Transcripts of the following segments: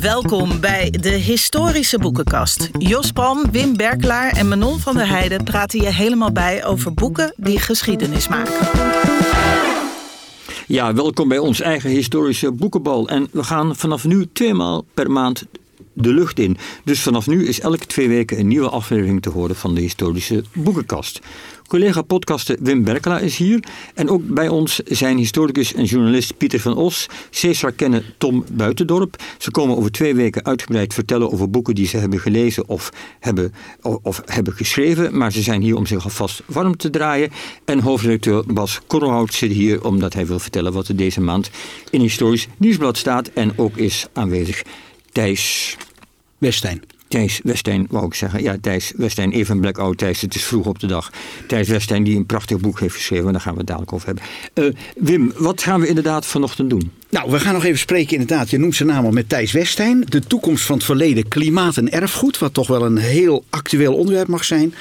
Welkom bij de Historische Boekenkast. Jos Palm, Wim Berklaar en Manon van der Heijden praten je helemaal bij over boeken die geschiedenis maken. Ja, welkom bij ons eigen historische boekenbal. En we gaan vanaf nu tweemaal per maand de lucht in. Dus vanaf nu is elke twee weken een nieuwe aflevering te horen van de historische boekenkast. Collega podcaster Wim Berkela is hier. En ook bij ons zijn historicus en journalist Pieter van Os, Cesar kennen Tom Buitendorp. Ze komen over twee weken uitgebreid vertellen over boeken die ze hebben gelezen of hebben, of hebben geschreven. Maar ze zijn hier om zich alvast warm te draaien. En hoofdredacteur Bas Korrelhout zit hier omdat hij wil vertellen wat er deze maand in Historisch Nieuwsblad staat. En ook is aanwezig Thijs Westijn. Thijs Westijn, wou ik zeggen. Ja, Thijs Westijn, even blackout Thijs, het is vroeg op de dag. Thijs Westijn die een prachtig boek heeft geschreven, daar gaan we het dadelijk over hebben. Uh, Wim, wat gaan we inderdaad vanochtend doen? Nou, we gaan nog even spreken inderdaad, je noemt zijn naam al met Thijs Westijn. De toekomst van het verleden, klimaat en erfgoed, wat toch wel een heel actueel onderwerp mag zijn,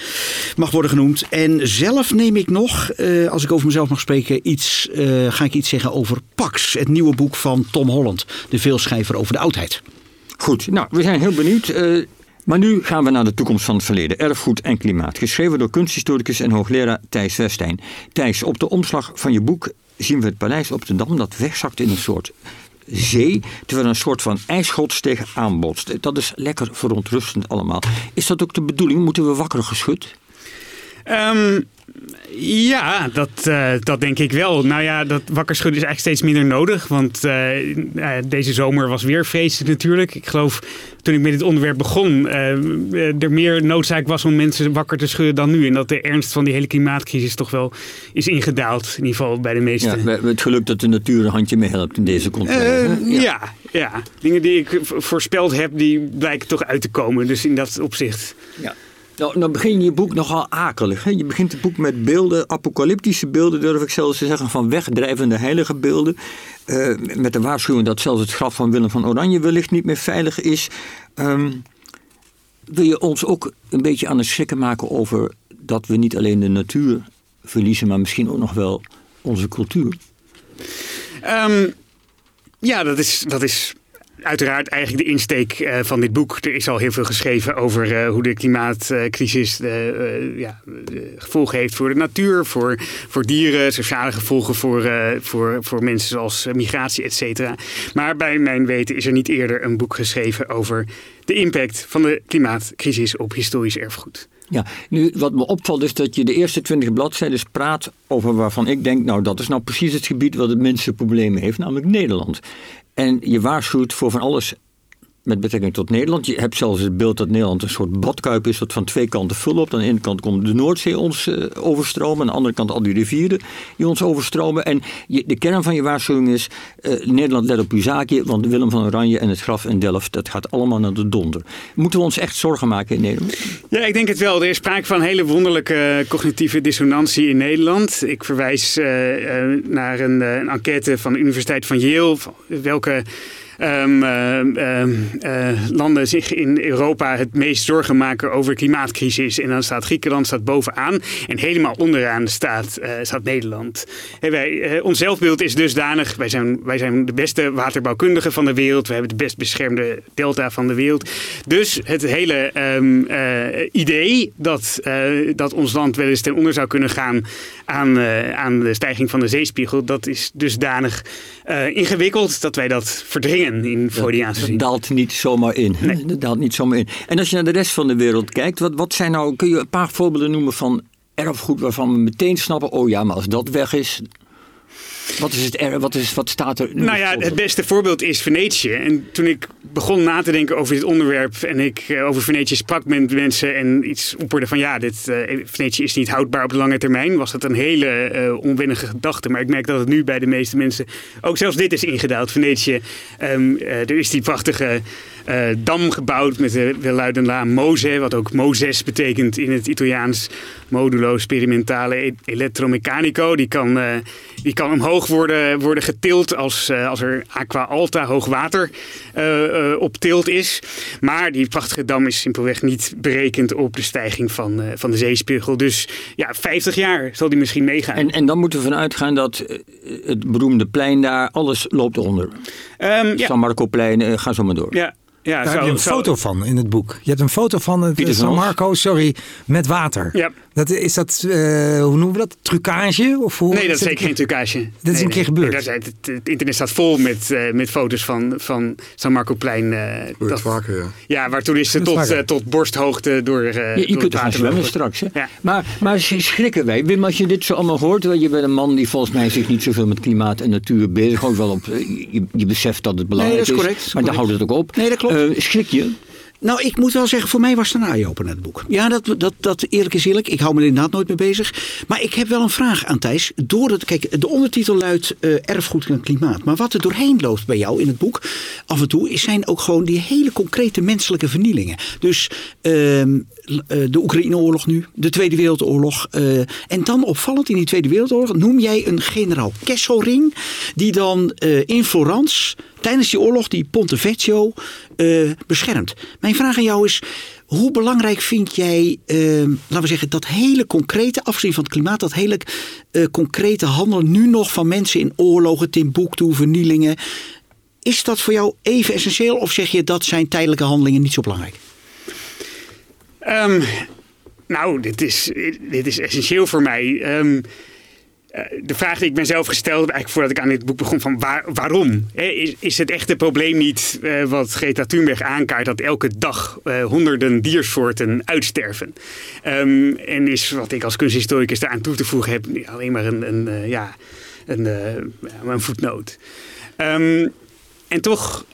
mag worden genoemd. En zelf neem ik nog, uh, als ik over mezelf mag spreken, iets, uh, ga ik iets zeggen over Pax, het nieuwe boek van Tom Holland, de veelschrijver over de oudheid. Goed, nou, we zijn heel benieuwd. Uh, maar nu gaan we naar de toekomst van het verleden. Erfgoed en klimaat. Geschreven door kunsthistoricus en hoogleraar Thijs Westijn. Thijs, op de omslag van je boek zien we het paleis op de Dam dat wegzakt in een soort zee, terwijl een soort van ijsgods tegen aanbotst. Dat is lekker verontrustend allemaal. Is dat ook de bedoeling? Moeten we wakker geschud? Um, ja, dat, uh, dat denk ik wel. Nou ja, dat wakker schudden is eigenlijk steeds minder nodig. Want uh, deze zomer was weer vreselijk natuurlijk. Ik geloof toen ik met dit onderwerp begon, uh, er meer noodzaak was om mensen wakker te schudden dan nu. En dat de ernst van die hele klimaatcrisis toch wel is ingedaald. In ieder geval bij de meeste. Ja, het geluk dat de natuur een handje mee helpt in deze context. Ja. ja. ja, Dingen die ik voorspeld heb, die blijken toch uit te komen. Dus in dat opzicht. Ja. Nou, dan begin je boek nogal akelig. Hè? Je begint het boek met beelden, apocalyptische beelden, durf ik zelfs te zeggen, van wegdrijvende heilige beelden. Uh, met de waarschuwing dat zelfs het graf van Willem van Oranje wellicht niet meer veilig is. Um, wil je ons ook een beetje aan het schrikken maken over dat we niet alleen de natuur verliezen, maar misschien ook nog wel onze cultuur? Um, ja, dat is, dat is uiteraard eigenlijk de insteek uh, van dit boek. Er is al heel veel geschreven over uh, hoe de klimaatcrisis de, uh, ja, gevolgen heeft voor de natuur, voor, voor dieren, sociale gevolgen voor, voor, voor mensen zoals migratie, et cetera. Maar bij mijn weten is er niet eerder een boek geschreven over de impact van de klimaatcrisis op historisch erfgoed. Ja, nu wat me opvalt is dat je de eerste twintig bladzijden praat over waarvan ik denk, nou dat is nou precies het gebied wat het minste problemen heeft, namelijk Nederland. En je waarschuwt voor van alles met betrekking tot Nederland. Je hebt zelfs het beeld dat Nederland een soort badkuip is dat van twee kanten vul op. Aan de ene kant komt de Noordzee ons uh, overstromen. Aan de andere kant al die rivieren die ons overstromen. En de kern van je waarschuwing is, uh, Nederland let op uw zaakje. Want Willem van Oranje en het graf in Delft, dat gaat allemaal naar de donder. Moeten we ons echt zorgen maken in Nederland? Ja, ik denk het wel. Er is sprake van hele wonderlijke cognitieve dissonantie in Nederland. Ik verwijs naar een, een enquête van de Universiteit van Yale. Welke um, landen zich in Europa het meest zorgen maken over klimaatcrisis. En dan staat Griekenland staat bovenaan en helemaal onderaan staat, uh, staat Nederland. Wij, ons zelfbeeld is dusdanig, wij zijn, wij zijn de beste waterbouwkundigen van de wereld. We hebben de best beschermde delta van de wereld. Dus het hele idee dat, dat ons land wel eens ten onder zou kunnen gaan aan, aan de stijging van de zeespiegel, dat is dusdanig ingewikkeld dat wij dat verdringen in Freudiaanse zin. Dat daalt niet zomaar in. Nee. Dat daalt niet zomaar in. En als je naar de rest van de wereld kijkt, wat, wat zijn nou, kun je een paar voorbeelden noemen van erfgoed waarvan we meteen snappen, oh ja, maar als dat weg is, wat, is het er, wat, is, wat staat er? Nou ja, het beste voorbeeld is Venetië. En toen ik begon na te denken over dit onderwerp en ik uh, over Venetië sprak met mensen en iets opperde van ja, dit, uh, Venetië is niet houdbaar op de lange termijn, was dat een hele uh, onwennige gedachte. Maar ik merk dat het nu bij de meeste mensen ook zelfs dit is ingedaald. Venetië, um, er is die prachtige uh, dam gebouwd met de welluidende Mose, wat ook Moses betekent in het Italiaans. Modulo sperimentale e-, elettromeccanico. Die kan, uh, die kan omhoog worden, worden getild als, uh, als er aqua alta, hoog water, op tilt is. Maar die prachtige dam is simpelweg niet berekend op de stijging van, van de zeespiegel. Dus ja, 50 jaar zal die misschien meegaan. En, en dan moeten we vanuit gaan dat het beroemde plein daar, alles loopt onder. Um, ja. San Marco plein, ga zo maar door. Ja, Ja, Daar heb je een foto van in het boek. Je hebt een foto van het Pieter San Os. Marco, sorry, met water. Ja. Dat, is dat, eh, hoe noemen we dat? Trucage? Of hoe, Nee, dat is het- zeker geen trucage. Dit is een keer gebeurd. Nee, het, het internet staat vol met, eh, met foto's van, van San Marcoplein. eh Gebeurt dat, vaker, ja. ja, waar toeristen Dat is tot, eh, tot borsthoogte door, eh Je, je door kunt het gaan zwemmen straks. Hè? Ja. Maar, maar sch- schrikken wij, Wim, als je dit zo allemaal hoort. Je bent een man die volgens mij zich niet zoveel met klimaat en natuur bezig houdt. Wel op, eh, je, je beseft dat het belangrijk dat is correct, dat is Maar daar correct. houdt het ook op. Nee, dat klopt. Eh, schrik je? Nou, ik moet wel zeggen, voor mij was het een eye-opener, het boek. Ja, dat, dat, dat eerlijk is eerlijk. Ik hou me er inderdaad nooit mee bezig. Maar ik heb wel een vraag aan Thijs. Door het, kijk, de ondertitel luidt eh, Erfgoed en Klimaat. Maar wat er doorheen loopt bij jou in het boek, af en toe, is- zijn ook gewoon die hele concrete menselijke vernielingen. Dus ehm, eh, de Oekraïne-oorlog nu, de Tweede Wereldoorlog. en dan opvallend in die Tweede Wereldoorlog noem jij een generaal Kesselring. Die dan in Florence tijdens die oorlog die Ponte Vecchio eh, beschermt. Mijn vraag aan jou is. Hoe belangrijk vind jij, eh, laten we zeggen, dat hele concrete, afgezien van het klimaat, dat hele eh, concrete handelen nu nog van mensen in oorlogen, Timbuktu, vernielingen. Is dat voor jou even essentieel of zeg je dat zijn tijdelijke handelingen niet zo belangrijk? Ehm, nou, dit is, dit is essentieel voor mij. Ehm, eh, de vraag die ik mezelf gesteld heb, eigenlijk voordat ik aan dit boek begon, van waar, waarom? Is, is het echte probleem niet eh, wat Greta Thunberg aankaart, dat elke dag eh, honderden diersoorten uitsterven? Ehm, en is wat ik als kunsthistoricus daaraan toe te voegen heb, alleen maar een, een, eh, ja, een, eh, een voetnoot. Ehm, en toch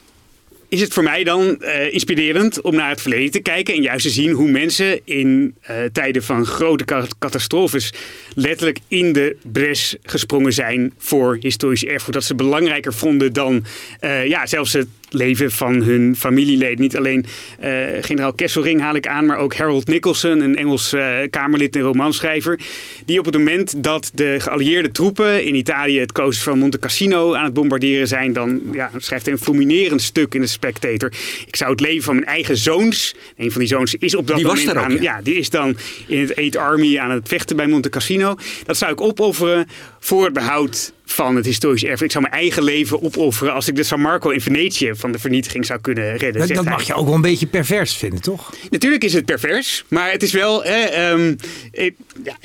is het voor mij dan eh, inspirerend om naar het verleden te kijken en juist te zien hoe mensen in eh, tijden van grote catastrofes letterlijk in de bres gesprongen zijn voor historisch erfgoed. Dat ze belangrijker vonden dan eh, ja, zelfs het leven van hun familieleden. Niet alleen eh, generaal Kesselring haal ik aan, maar ook Harold Nicholson, een Engels eh, kamerlid en romanschrijver, die op het moment dat de geallieerde troepen in Italië het klooster van Monte Cassino aan het bombarderen zijn, dan ja, schrijft hij een fulminerend stuk in de Spectator. Ik zou het leven van mijn eigen zoons, een van die zoons is op dat Die moment ook, aan, ja. ja, die is dan in het Eighth Army aan het vechten bij Monte Cassino. Dat zou ik opofferen voor het behoud van het historisch erfgoed. Ik zou mijn eigen leven opofferen als ik de San Marco in Venetië van de vernietiging zou kunnen redden. Dat, mag je ook wel een beetje pervers vinden, toch? Natuurlijk is het pervers, maar het is wel. hè, ehm, ik, ja,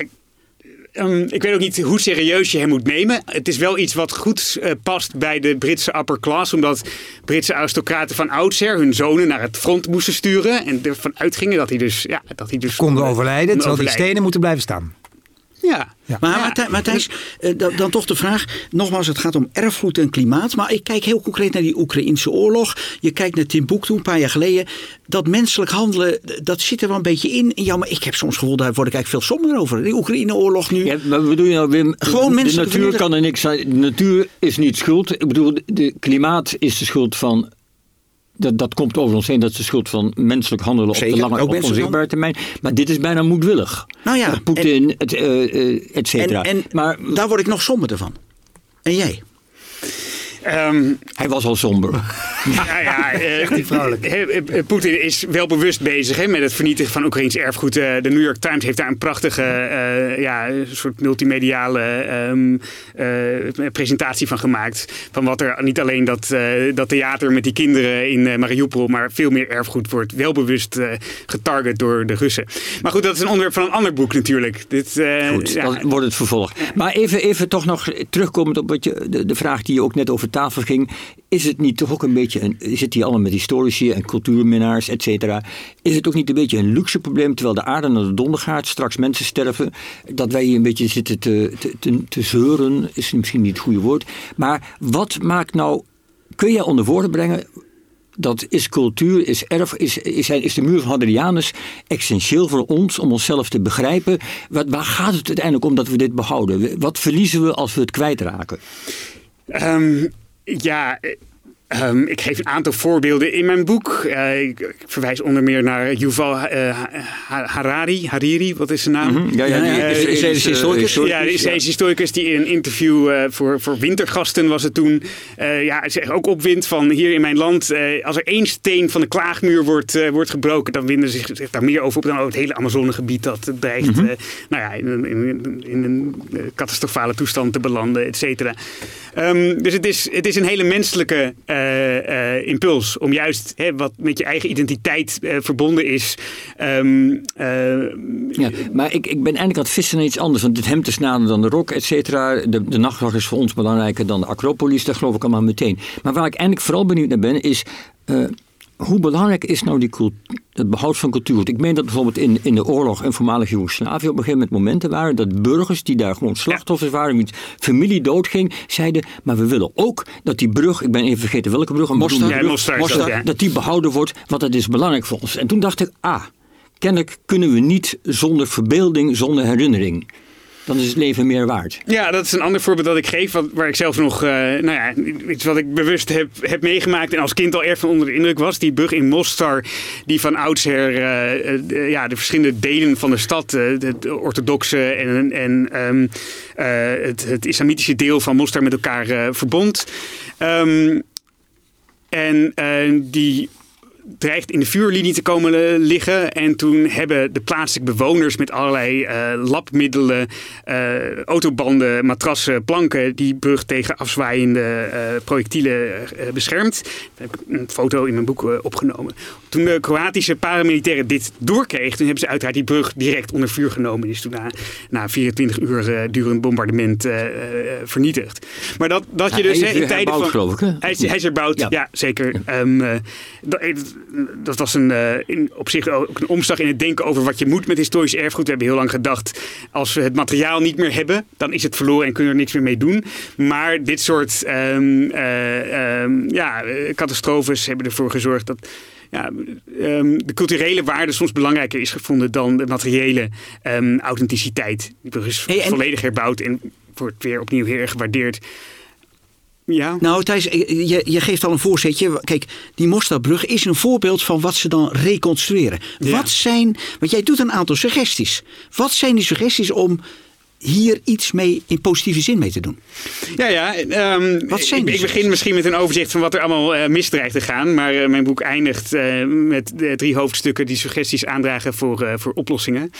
ehm, ik weet ook niet hoe serieus je hem moet nemen. Het is wel iets wat goed eh, past bij de Britse upper class. Omdat Britse aristocraten van oudsher hun zonen naar het front moesten sturen. En ervan uitgingen dat hij dus. Ja, dat hij dus Konden overlijden, konden terwijl die overlijden. stenen moeten blijven staan. Ja. Ja. Maar, Ja. maar, Thij- maar Thijs, eh, dan, dan toch de vraag. Nogmaals, het gaat om erfgoed en klimaat. Maar ik kijk heel concreet naar die Oekraïnse oorlog. Je kijkt naar Timbuktu een paar jaar geleden. Dat menselijk handelen, dat zit er wel een beetje in. Ja, maar ik heb soms gevoel, daar word ik eigenlijk veel somber over. Die Oekraïne-oorlog nu. Ja, maar wat bedoel je nou, Wim? Gewoon de menselijke natuur kan er niks zijn. De natuur is niet schuld. Ik bedoel, de klimaat is de schuld van. Dat, dat komt over ons heen. Dat is de schuld van menselijk handelen op de lange, ook op onzichtbare termijn. Maar dit is bijna moedwillig. Nou ja, Uh, Poetin, et, eh, eh, et En, cetera. en maar daar word ik nog somberder van. En jij? Ehm, hij was al somber. Ja, ja, eh, eh, eh, Poetin is wel bewust bezig hè, met het vernietigen van Oekraïns erfgoed. Eh, de New York Times heeft daar een prachtige eh, ja, een soort multimediale ehm, eh, presentatie van gemaakt. Van wat er niet alleen dat, eh, dat theater met die kinderen in Mariupol, maar veel meer erfgoed wordt wel bewust eh, getarget door de Russen. Maar goed, dat is een onderwerp van een ander boek natuurlijk. Dit, eh, Goed, ja, dan wordt het vervolg. Maar even, even toch nog terugkomend op wat je, de, de vraag die je ook net over tafel ging. Is het niet toch ook een beetje, een, zit hier allemaal met historici en cultuurminnaars, et cetera. Is het ook niet een beetje een luxe probleem, terwijl de aarde naar de donder gaat, straks mensen sterven, dat wij hier een beetje zitten te, te, te, zeuren, is misschien niet het goede woord. Maar wat maakt nou, kun je onder woorden brengen, dat is cultuur, is erf, is, is, is de muur van Hadrianus essentieel voor ons om onszelf te begrijpen. Wat, waar gaat het uiteindelijk om dat we dit behouden? Wat verliezen we als we het kwijtraken? Ehm, ja, eh, ehm, ik geef een aantal voorbeelden in mijn boek. Eh, ik, ik verwijs onder meer naar Yuval Ha- Harari. Hariri, wat is zijn naam? Mhm. Ja, ja, die Eh, is- Israëlische eh, historicus. Ja, de Israëlische historicus die in een interview voor, voor wintergasten was het toen. ja, zich ook opwindt van hier in mijn land. als er één steen van de klaagmuur wordt, wordt gebroken, dan winden zich, zich daar meer over op dan oh, het hele Amazonegebied dat dreigt eh, nou ja, in, een- in, een- in een catastrofale toestand te belanden, et cetera. Ehm, dus het is, het is een hele menselijke impuls. Om juist hè, wat met je eigen identiteit eh, verbonden is. ehm, eh, Ja, maar ik, ik ben eigenlijk aan het vissen naar iets anders. Want het hemd is nader dan de rok, et cetera. De, de is voor ons belangrijker dan de Acropolis. Dat geloof ik allemaal meteen. Maar waar ik eigenlijk vooral benieuwd naar ben, is... eh, hoe belangrijk is nou die het behoud van cultuur? Want ik meen dat bijvoorbeeld in, in de oorlog in voormalig Joegoslavië op een gegeven moment momenten waren dat burgers die daar gewoon slachtoffers waren, wiens familie doodging, zeiden: maar we willen ook dat die brug, ik ben even vergeten welke brug, een Mostar. dat die behouden wordt, want dat is belangrijk voor ons. En toen dacht ik: ah, kennelijk kunnen we niet zonder verbeelding, zonder herinnering. Dan is het leven meer waard. Ja, dat is een ander voorbeeld dat ik geef, waar ik zelf nog, eh, nou ja, iets wat ik bewust heb, heb meegemaakt en als kind al erg van onder de indruk was. Die brug in Mostar, die van oudsher eh, eh, ja, de verschillende delen van de stad, de orthodoxe en, en ehm, eh, het, het islamitische deel van Mostar met elkaar verbond. Ehm, en die dreigt in de vuurlinie te komen eh, liggen. En toen hebben de plaatselijke bewoners met allerlei eh, labmiddelen, eh, autobanden, matrassen, planken die brug tegen afzwaaiende projectielen beschermd. Daar heb ik een foto in mijn boek opgenomen. Toen de Kroatische paramilitairen dit doorkregen, toen hebben ze uiteraard die brug direct onder vuur genomen. Die is toen na, na 24 uur durend bombardement vernietigd. Maar dat, dat je dus in tijden van... geloof ik, hè? Hij is, hij is Ja. ja, zeker. Ehm, eh, dat, dat was een, eh, in, op zich ook een omslag in het denken over wat je moet met historisch erfgoed. We hebben heel lang gedacht, als we het materiaal niet meer hebben, dan is het verloren en kunnen we er niks meer mee doen. Maar dit soort ehm, eh, ehm, ja, eh, catastrofes hebben ervoor gezorgd dat ja, ehm, de culturele waarde soms belangrijker is gevonden dan de materiële authenticiteit. Die is Hey, volledig herbouwd en wordt weer opnieuw heel erg gewaardeerd. Ja. Nou, Thijs, je, je geeft al een voorzetje. Kijk, die Mostarbrug is een voorbeeld van wat ze dan reconstrueren. Ja. Wat zijn, want jij doet een aantal suggesties. Wat zijn die suggesties om hier iets mee in positieve zin mee te doen? Ja, ja. ehm, Wat zijn ik, ik begin misschien met een overzicht van wat er allemaal eh mis dreigt te gaan. Maar eh, mijn boek eindigt eh, met drie hoofdstukken die suggesties aandragen voor, eh, voor oplossingen.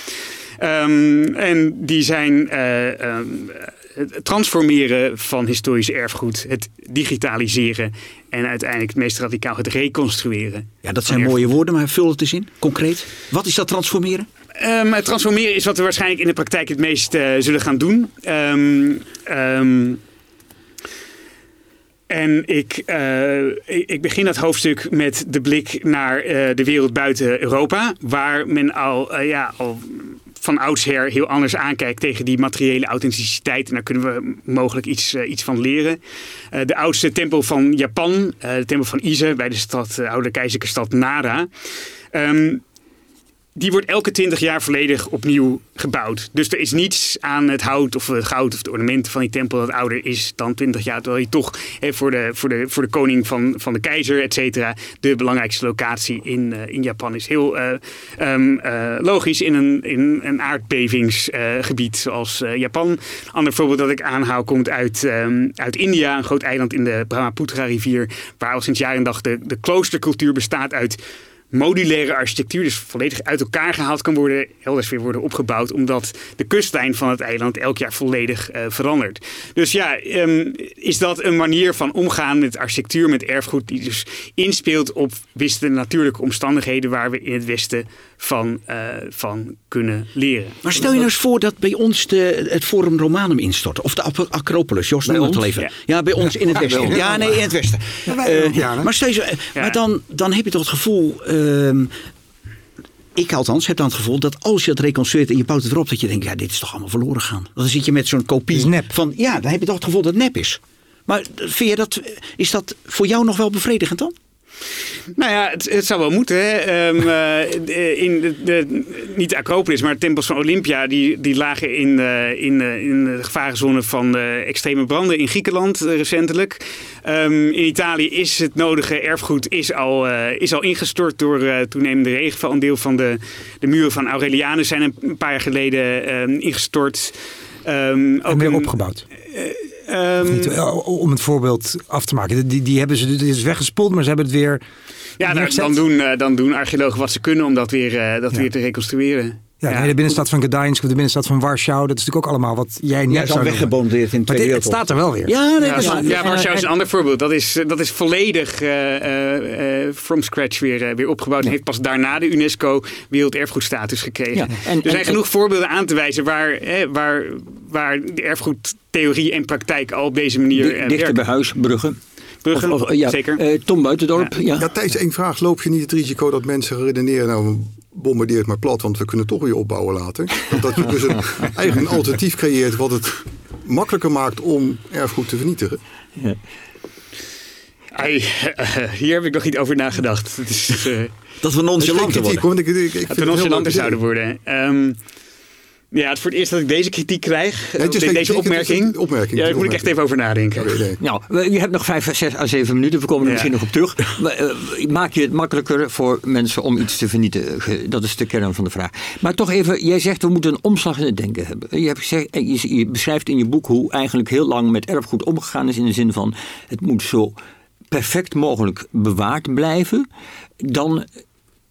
Ehm, en die zijn eh, ehm, het transformeren van historisch erfgoed, het digitaliseren en uiteindelijk het meest radicaal het reconstrueren. Ja, dat zijn mooie woorden, maar vul het eens in, concreet. Wat is dat transformeren? Ehm, het transformeren is wat we waarschijnlijk in de praktijk het meest eh, zullen gaan doen. En ik, eh, ik ik begin dat hoofdstuk met de blik naar de wereld buiten Europa, waar men al, ja, al van oudsher heel anders aankijkt tegen die materiële authenticiteit. En daar kunnen we mogelijk iets, eh, iets van leren. Eh, de oudste tempel van Japan, eh, de tempel van Ise bij de stad, oude keizerlijke stad Nara. Ehm, die wordt elke 20 jaar volledig opnieuw gebouwd. Dus er is niets aan het hout of het goud of de ornamenten van die tempel dat ouder is dan 20 jaar. Terwijl je toch voor, de, voor, de, voor de koning van, van de keizer, et cetera, de belangrijkste locatie in, eh, in Japan is. Heel eh, ehm, eh, logisch in een, in een aardbevingsgebied zoals eh, Japan. Een ander voorbeeld dat ik aanhaal komt uit, ehm, uit India, een groot eiland in de Brahmaputra-rivier, waar al sinds jaren en dag de kloostercultuur bestaat uit modulaire architectuur, dus volledig uit elkaar gehaald kan worden, elders weer worden opgebouwd, omdat de kustlijn van het eiland elk jaar volledig eh, verandert. Dus ja, ehm, is dat een manier van omgaan met architectuur, met erfgoed, die dus inspeelt op wisten natuurlijke omstandigheden waar we in het Westen van, eh, van kunnen leren. Maar stel je nou eens voor dat bij ons de, het Forum Romanum instort. Of de Acropolis. Jos, noem het al even. Ja. Ja, bij ons in het Westen. Ja, nee, in het Westen. Eh, ja, hè? maar stel je Ja. maar dan, dan heb je toch het gevoel... ehm, ik althans heb dan het gevoel dat als je het reconstrueert en je bouwt het erop, dat je denkt, ja, dit is toch allemaal verloren gaan. Dan zit je met zo'n kopie nep. van, ja, dan heb je toch het gevoel dat het nep is. Maar vind je dat, is dat voor jou nog wel bevredigend dan? Nou ja, het, het zou wel moeten. Hè. Eh, de- in de, de, niet de Acropolis, maar de tempels van Olympia, die, die lagen in, eh, in, eh, in de gevarenzone van extreme branden in Griekenland recentelijk. Ehm, in Italië is het nodige erfgoed is al, is al ingestort door eh, toenemende regenval. Een deel van de, de muren van Aurelianus zijn een, paar jaar geleden ehm, ingestort. Ehm, En weer opgebouwd. Ehm, Niet, eh, om het voorbeeld af te maken. Die, die hebben ze, is weggespoeld, maar ze hebben het weer ja, dan doen, eh, dan doen archeologen wat ze kunnen om dat weer, eh, dat Ja. weer te reconstrueren. Ja, de binnenstad van Gdańsk of de binnenstad van Warschau. Dat is natuurlijk ook allemaal wat jij niet Ja, zou weggebombardeerd in de Maar dit- het staat er wel weer. Ja, nee, Ja, is Warschau is en- een ander voorbeeld. Dat is, dat is volledig eh, eh, eh, from scratch weer, weer opgebouwd. En heeft pas daarna de UNESCO werelderfgoedstatus gekregen. Ja, en- er zijn en- genoeg voorbeelden aan te wijzen waar, hè, waar, waar de erfgoedtheorie en praktijk al op deze manier Di- dichter werken. bij huis, Brugge. Bruggen, Of- of, ja, zeker. eh, Tom Buitendorp, ja. Ja, Thijs, één vraag. Loop je niet het risico dat mensen redeneren... nou, bombardeer het maar plat, want we kunnen het toch weer opbouwen later. Dat, dat je dus een, eigenlijk een alternatief creëert... wat het makkelijker maakt om erfgoed te vernietigen. Ja. Ai, hier heb ik nog niet over nagedacht. Het is, eh, Dat we nonchalanter kritiek, worden. hoor, want ik, ik, ik dat we het een heel nonchalanter zouden worden. Ehm, ja, het is voor het eerst dat ik deze kritiek krijg. Nee, het is De- geen deze kritiek, het is opmerking. opmerking, Ja, daar moet ik echt even over nadenken. Nee. Nou, je hebt nog vijf, zes à zeven minuten. We komen er Ja. misschien nog op terug. Maar, eh, maak je het makkelijker voor mensen om iets te vernietigen? Dat is de kern van de vraag. Maar toch even, jij zegt we moeten een omslag in het denken hebben. Je, hebt gezegd, je, je beschrijft in je boek hoe eigenlijk heel lang met erfgoed omgegaan is. In de zin van het moet zo perfect mogelijk bewaard blijven. Dan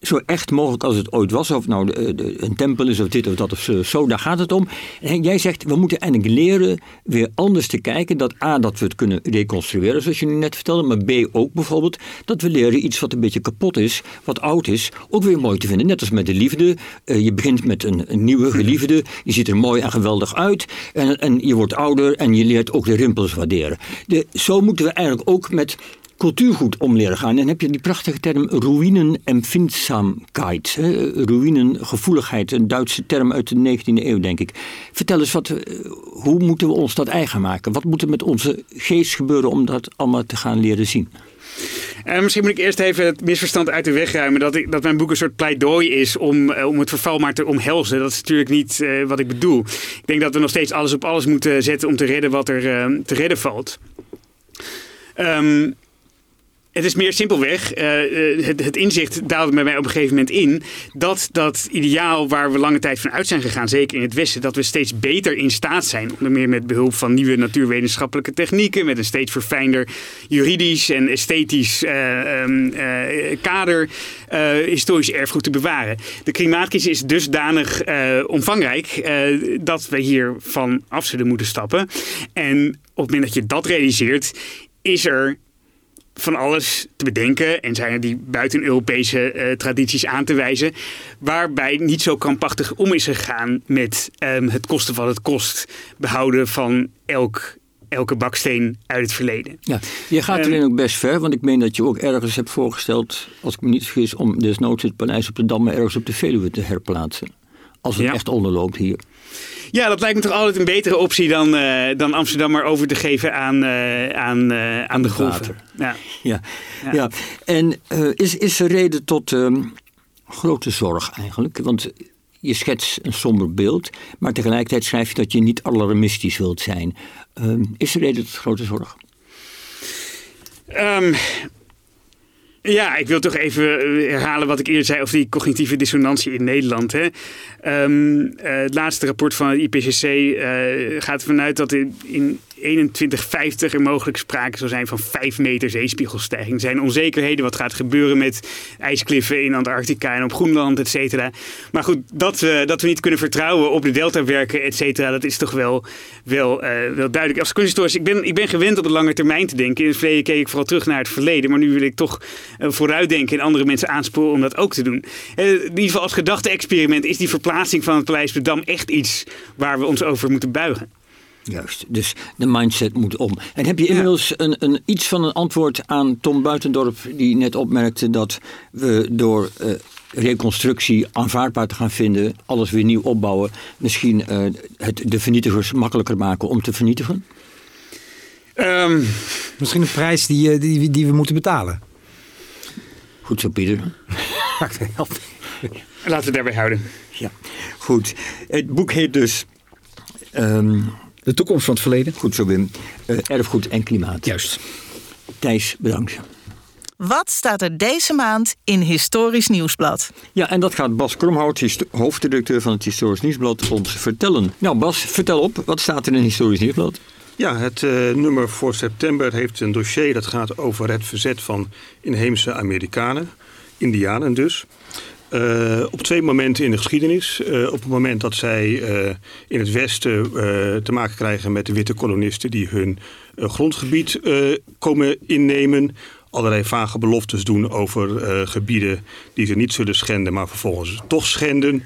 zo echt mogelijk als het ooit was. Of nou een tempel is of dit of dat of zo, daar gaat het om. En jij zegt, we moeten eigenlijk leren weer anders te kijken. Dat A, dat we het kunnen reconstrueren, zoals je nu net vertelde. Maar B, ook bijvoorbeeld, dat we leren iets wat een beetje kapot is, wat oud is, ook weer mooi te vinden. Net als met de liefde. Eh, je begint met een, nieuwe geliefde. Je ziet er mooi en geweldig uit. En, en je wordt ouder en je leert ook de rimpels waarderen. De, zo moeten we eigenlijk ook met cultuurgoed om leren gaan. En heb je die prachtige term ruïnenempfindsamkeit. Ruïnengevoeligheid, een Duitse term uit de 19e eeuw, denk ik. Vertel eens, wat, eh, hoe moeten we ons dat eigen maken? Wat moet er met onze geest gebeuren om dat allemaal te gaan leren zien? Eh, misschien moet ik eerst even het misverstand uit de weg ruimen. Dat, ik, dat mijn boek een soort pleidooi is om, eh, om het verval maar te omhelzen. Dat is natuurlijk niet wat ik bedoel. Ik denk dat we nog steeds alles op alles moeten zetten om te redden wat er te redden valt. Ehm, het is meer simpelweg, eh, eh, het, inzicht daalde bij mij op een gegeven moment in, dat dat ideaal waar we lange tijd van uit zijn gegaan, zeker in het Westen, dat we steeds beter in staat zijn, onder meer met behulp van nieuwe natuurwetenschappelijke technieken, met een steeds verfijnder juridisch en esthetisch eh, ehm, eh, kader, historisch erfgoed te bewaren. De klimaatcrisis is dusdanig omvangrijk dat we hier van af zullen moeten stappen. En op het moment dat je dat realiseert, is er van alles te bedenken en zijn er die buiten-Europese eh, tradities aan te wijzen, waarbij niet zo krampachtig om is gegaan met ehm, het kosten van het kost behouden van elk, elke baksteen uit het verleden. Ja, je gaat Ehm, erin ook best ver, want ik meen dat je ook ergens hebt voorgesteld, als ik me niet vergis, om desnoods het paleis op de Dam maar ergens op de Veluwe te herplaatsen. Als het Ja. echt onderloopt hier. Ja, dat lijkt me toch altijd een betere optie dan, eh, dan Amsterdam maar over te geven aan, eh, aan, eh, aan de golven. Ja. Ja, ja. Ja. en is, is er reden tot ehm, grote zorg eigenlijk? Want je schetst een somber beeld, maar tegelijkertijd schrijf je dat je niet alarmistisch wilt zijn. Ehm, is er reden tot grote zorg? Ehm, ja, ik wil toch even eh, herhalen wat ik eerder zei over die cognitieve dissonantie in Nederland. Hè. Ehm, eh, het laatste rapport van het IPCC eh, gaat ervan uit dat in, in 2150 er mogelijk sprake zal zijn van 5 meter zeespiegelstijging. Er zijn onzekerheden wat gaat gebeuren met ijskliffen in Antarctica en op Groenland, et cetera. Maar goed, dat we, dat we niet kunnen vertrouwen op de deltawerken, et cetera, dat is toch wel, wel, eh, wel duidelijk. Als kunsthistoricus, ik ben, ik ben gewend op de lange termijn te denken. In het verleden keek ik vooral terug naar het verleden, maar nu wil ik toch eh, vooruitdenken en andere mensen aansporen om dat ook te doen. Eh, in ieder geval als gedachte-experiment is die verplaatsing van het Paleis op de Dam echt iets waar we ons over moeten buigen. Juist, dus de mindset moet om. En heb je inmiddels een, een, iets van een antwoord aan Tom Buitendorp, die net opmerkte dat we door eh, reconstructie aanvaardbaar te gaan vinden, alles weer nieuw opbouwen, misschien eh, het de vernietigers makkelijker maken om te vernietigen? Ehm, Misschien een prijs die, eh, die, die we moeten betalen. Goed zo, Pieter. laten we het daarbij houden. Ja, goed. Het boek heet dus. ehm, De toekomst van het verleden. goed zo, Wim. eh, erfgoed en klimaat. Juist. Thijs, bedankt. Wat staat er deze maand in Historisch Nieuwsblad? Ja, en dat gaat Bas Kromhout, hoofdredacteur van het Historisch Nieuwsblad, ons vertellen. Nou, Bas, vertel op. Wat staat er in het Historisch Nieuwsblad? Ja, het eh, nummer voor september heeft een dossier dat gaat over het verzet van inheemse Amerikanen, Indianen dus. Eh, op twee momenten in de geschiedenis. Eh, op het moment dat zij eh, in het westen te maken krijgen met de witte kolonisten die hun grondgebied komen innemen. Allerlei vage beloftes doen over gebieden die ze niet zullen schenden, maar vervolgens toch schenden.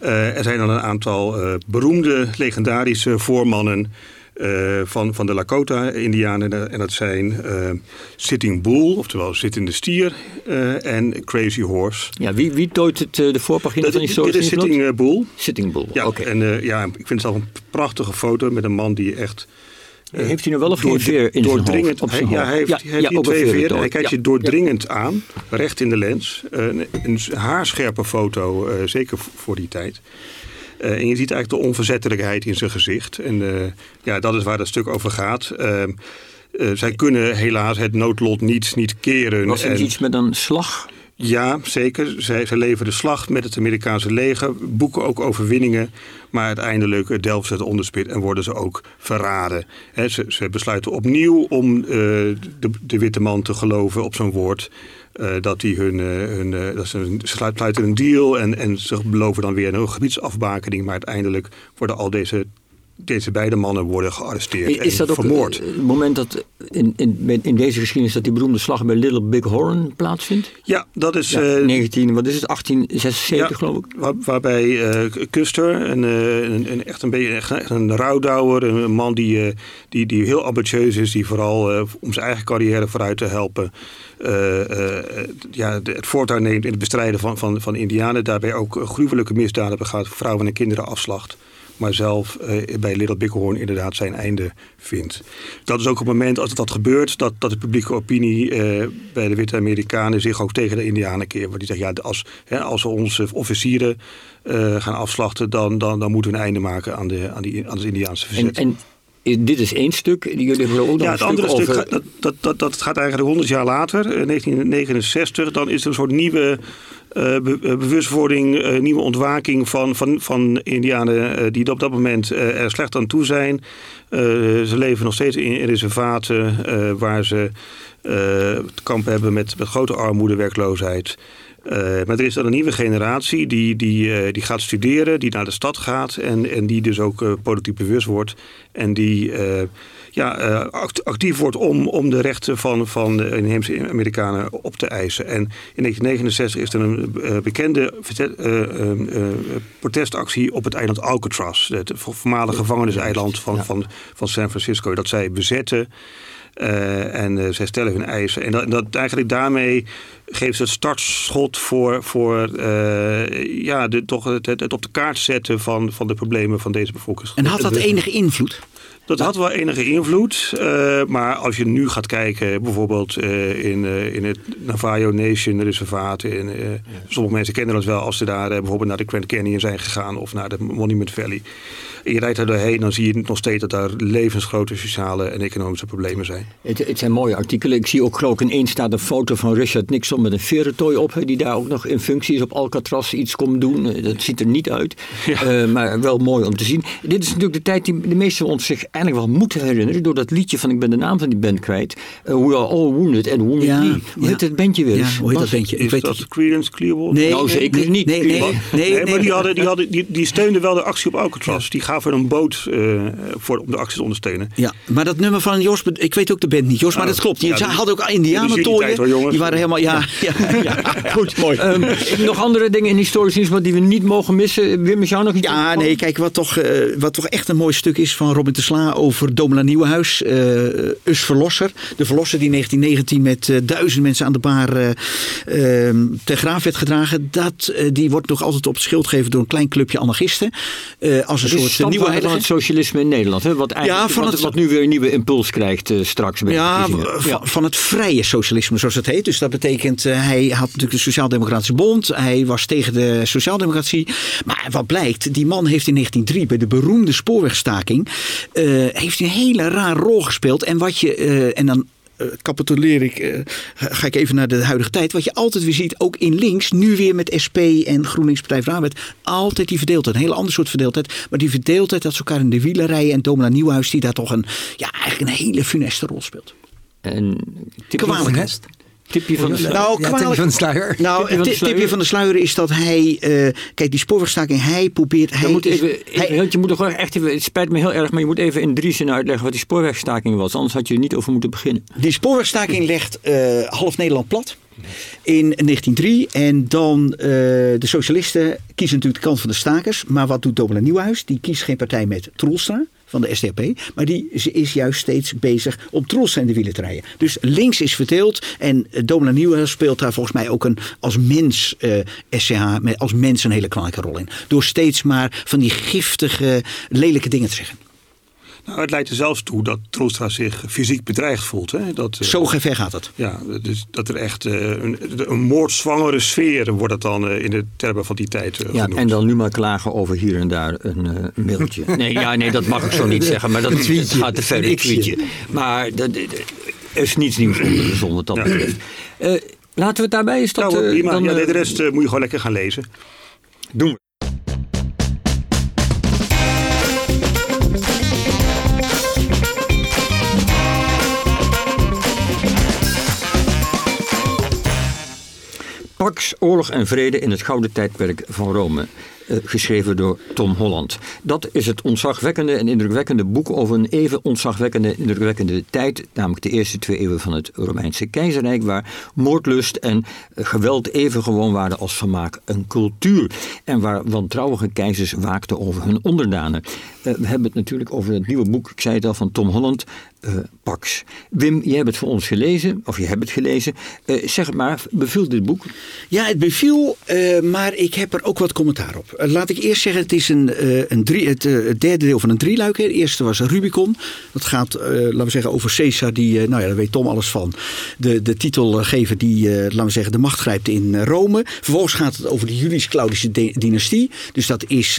er zijn dan een aantal beroemde, legendarische voormannen uh, van, van de Lakota-Indianen. En dat zijn uh, Sitting Bull, oftewel zittende stier, uh, en Crazy Horse. Ja, wie, wie tooit het, de voorpagina van die historisch Dit is Sitting Bull. Sitting Bull, ja. En ja, ik vind het zelf een prachtige foto met een man die echt... heeft hij nu wel of geen veer in doordringend, zijn hoofd, Ja, hij heeft, ja, hij heeft ja, twee veren. Hij kijkt je doordringend aan, recht in de lens. een, een haarscherpe foto, zeker voor die tijd. Uh, en je ziet eigenlijk de onverzettelijkheid in zijn gezicht. En uh, ja, dat is waar het stuk over gaat. Uh, zij kunnen helaas het noodlot niet, niet keren. Was er en, iets met een slag? Ja, zeker. Zij, zij leveren de slag met het Amerikaanse leger, boeken ook overwinningen. Maar uiteindelijk delven ze het onderspit en worden ze ook verraden. He, ze, ze, besluiten opnieuw om de, de witte man te geloven op zijn woord. Uh, dat, die hun, uh, hun uh, dat ze sluiten een deal en, en ze beloven dan weer een gebiedsafbakening. Maar uiteindelijk worden al deze deze beide mannen worden gearresteerd is en dat vermoord. Ook het moment dat in, in, in deze geschiedenis dat die beroemde slag bij Little Big Horn plaatsvindt? Ja, dat is... Ja, 19, wat is het, 1876 ja, geloof ik? Waar, waarbij uh, Custer, een, een, een, echt een beetje echt een rouwdouwer, een man die, uh, die, die heel ambitieus is, die vooral om zijn eigen carrière vooruit te helpen, ja, het voortouw neemt in het bestrijden van, van, van indianen. Daarbij ook gruwelijke misdaden begaat, vrouwen en kinderen afslacht maar zelf uh, bij Little Bighorn inderdaad zijn einde vindt. Dat is ook het moment als dat gebeurt, dat, dat de publieke opinie uh, bij de witte Amerikanen zich ook tegen de Indianen keert. Want die zeggen, ja, als, hè, als we onze officieren uh, gaan afslachten, dan, dan, dan moeten we een einde maken aan, de, aan, die, aan het Indiaanse verzet. En, en dit is één stuk. Jullie ook nog ja, het andere stuk, over... gaat, dat, dat, dat gaat eigenlijk 100 jaar later, 1969. Dan is er een soort nieuwe uh, bewustwording, uh, nieuwe ontwaking van, van, van Indianen uh, die op dat moment er slecht aan toe zijn. ze leven nog steeds in, in reservaten waar ze het kamp hebben met, met grote armoede, werkloosheid. Uh, maar er is dan een nieuwe generatie die, die, uh, die gaat studeren, die naar de stad gaat en, en die dus ook uh, politiek bewust wordt. En die ja, actief wordt om, om de rechten van, van de inheemse Amerikanen op te eisen. En in 1969 is er een bekende protestactie op het eiland Alcatraz, het voormalige gevangeniseiland van, van, van San Francisco, dat zij bezetten. Uh, en uh, zij stellen hun eisen. En dat, dat, eigenlijk daarmee geeft ze het startschot voor, voor uh, ja, de, toch het, het, op de kaart zetten van, van de problemen van deze bevolking. En had dat enige invloed? Dat had wel enige invloed, uh, maar als je nu gaat kijken, bijvoorbeeld uh, in, uh, in het Navajo Nation reservaat. In, ja. Sommige mensen kennen dat wel als ze daar bijvoorbeeld naar de Grand Canyon zijn gegaan of naar de Monument Valley. En je rijdt er doorheen, dan zie je nog steeds dat daar levensgrote sociale en economische problemen zijn. Het, het zijn mooie artikelen. Ik zie ook geloof ik in één staat een foto van Richard Nixon met een verentooi op. Die daar ook nog in functie is op Alcatraz iets komt doen. Dat ziet er niet uit. Ja. maar wel mooi om te zien. Dit is natuurlijk de tijd die de meesten ons zich eigenlijk wel moeten herinneren. Door dat liedje van, ik ben de naam van die band kwijt. Uh, we are all wounded and wounded ja, Hoe ja. heet het bandje weer? Ja, hoe heet dat bandje? Is dat Creedence Clearwater? Nee, nou, zeker nee, niet. Nee, nee, nee, nee, nee, maar die, hadden, die, hadden, die, die steunden wel de actie op Alcatraz. Die gaven een boot uh, voor, om de actie te ondersteunen. Ja, maar dat nummer van Jos, ik weet ook de band niet, Jos, maar dat klopt. Ja, had ook indianentooien. Die waren helemaal, ja. ja, ja, goed, mooi. Um, nog andere dingen in historisch nieuws die we niet mogen missen. Wim, is jou nog iets? Ja, nee, kijk, wat toch, uh, wat toch echt een mooi stuk is van Robin de Sla over Domela Nieuwenhuis. Uh, Us Verlosser. De verlosser die in 1919 met uh, duizend mensen aan de baar uh, ter graaf werd gedragen. Dat, die wordt nog altijd op het schild gegeven door een klein clubje anarchisten. als een soort nieuwe heilige. van het socialisme in Nederland. Hè? Wat, eigenlijk, ja, van wat, het, wat nu weer een nieuwe impuls krijgt straks. Ja, van, van, het vrije socialisme zoals het heet. Dus dat betekent, hij had natuurlijk de Sociaal-Democratische Bond. Hij was tegen de Sociaaldemocratie. Maar wat blijkt, die man heeft in 1903 bij de beroemde spoorwegstaking... heeft een hele raar rol gespeeld. En wat je, uh, en dan capituleer ik, uh, ga ik even naar de huidige tijd. Wat je altijd weer ziet, ook in links, nu weer met SP en GroenLinks Partij van Arbeid, altijd die verdeeldheid. Een hele ander soort verdeeldheid. Maar die verdeeldheid dat ze elkaar in de wielen rijden en Domela Nieuwhuis, die daar toch een, ja, eigenlijk een hele funeste rol speelt. En Kwalijk. Tipje van de sluier. Nou, Ja, kwalijk- tipje van de sluier. Nou, Tipje van het de sluier. tipje van de sluier is dat hij... eh, kijk, die spoorwegstaking, hij probeert... Hij Je moet, is- even, hij- je moet er gewoon echt even, het spijt me heel erg, maar je moet even in drie zinnen uitleggen wat die spoorwegstaking was. Anders had je er niet over moeten beginnen. Die spoorwegstaking legt eh, half Nederland plat in 1903. En dan eh, de socialisten kiezen natuurlijk de kant van de stakers. Maar wat doet Dobela Nieuwhuis? Die kiest geen partij met Troelstra van de SDAP. Maar die is- is juist steeds bezig om Troelstra in de wielen te rijden. Dus links is verdeeld. En eh, Dobela Nieuwhuis speelt daar volgens mij ook een, als mens eh, SCH, als mens een hele belangrijke rol in. Door steeds maar van die giftige, lelijke dingen te zeggen. Nou, het leidt er zelfs toe dat Troelstra zich fysiek bedreigd voelt. Hè? Dat, eh, Zo ver gaat het. Ja, dus dat er echt eh, een, een moordzwangere sfeer wordt het dan eh, in de termen van die tijd Ja, genoemd. en dan nu maar klagen over hier en daar een eh, mailtje. Nee, ja, nee, dat mag ik zo niet zeggen, maar dat tweetje. gaat te ver. Een tweetje. Maar dat, dat- er is niets nieuws onder de zon wat dat Ja. betreft. Laten we het daarbij is dat... Nou, dan, ja, de rest moet je gewoon lekker gaan lezen. doen we. Pax, Oorlog en Vrede in het Gouden Tijdperk van Rome. Eh, geschreven door Tom Holland. Dat is het ontzagwekkende en indrukwekkende boek over een even ontzagwekkende en indrukwekkende tijd. Namelijk de eerste twee eeuwen van het Romeinse keizerrijk. Waar moordlust en eh, geweld even gewoon waren als vermaak een cultuur. En waar wantrouwige keizers waakten over hun onderdanen. Eh, we hebben het natuurlijk over het nieuwe boek, ik zei het al, van Tom Holland. Pax. Wim, jij hebt het voor ons gelezen, of je hebt het gelezen. Zeg het maar, beviel dit boek? Ja, het beviel, maar ik heb er ook wat commentaar op. Eh, laat ik eerst zeggen, het is een, eh, een drie, het, eh, het derde deel van een drieluik. Het eerste was Rubicon. Dat gaat, laten we zeggen, over Caesar, die, nou ja, daar weet Tom alles van. De, de titelgever die, laten we zeggen, de macht grijpt in Rome. Vervolgens gaat het over de Julius-Claudische di- dynastie. Dus dat is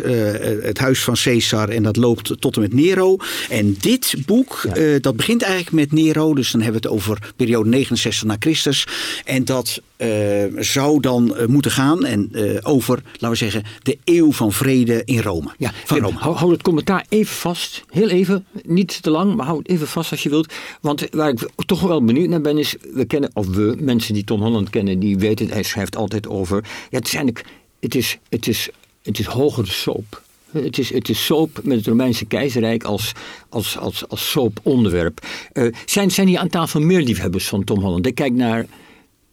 het huis van Caesar en dat loopt tot en met Nero. En dit boek, Ja. dat begint eigenlijk met Nero. Dus dan hebben we het over periode 69 na Christus. En dat eh, zou dan eh, moeten gaan en, eh, over, laten we zeggen, de eeuw van vrede in Rome. Ja, van Rome. hou, hou het commentaar even vast. Heel even, niet te lang, maar hou het even vast als je wilt. Want waar ik toch wel benieuwd naar ben is, we kennen, of we, mensen die Tom Holland kennen, die weten, hij schrijft altijd over. Ja, het is eigenlijk, het is, het is, het is hogere soap. Het is, het is soap met het Romeinse keizerrijk als, als, als, als soap-onderwerp. Zijn, zijn hier aan tafel meer liefhebbers van Tom Holland? Ik kijk naar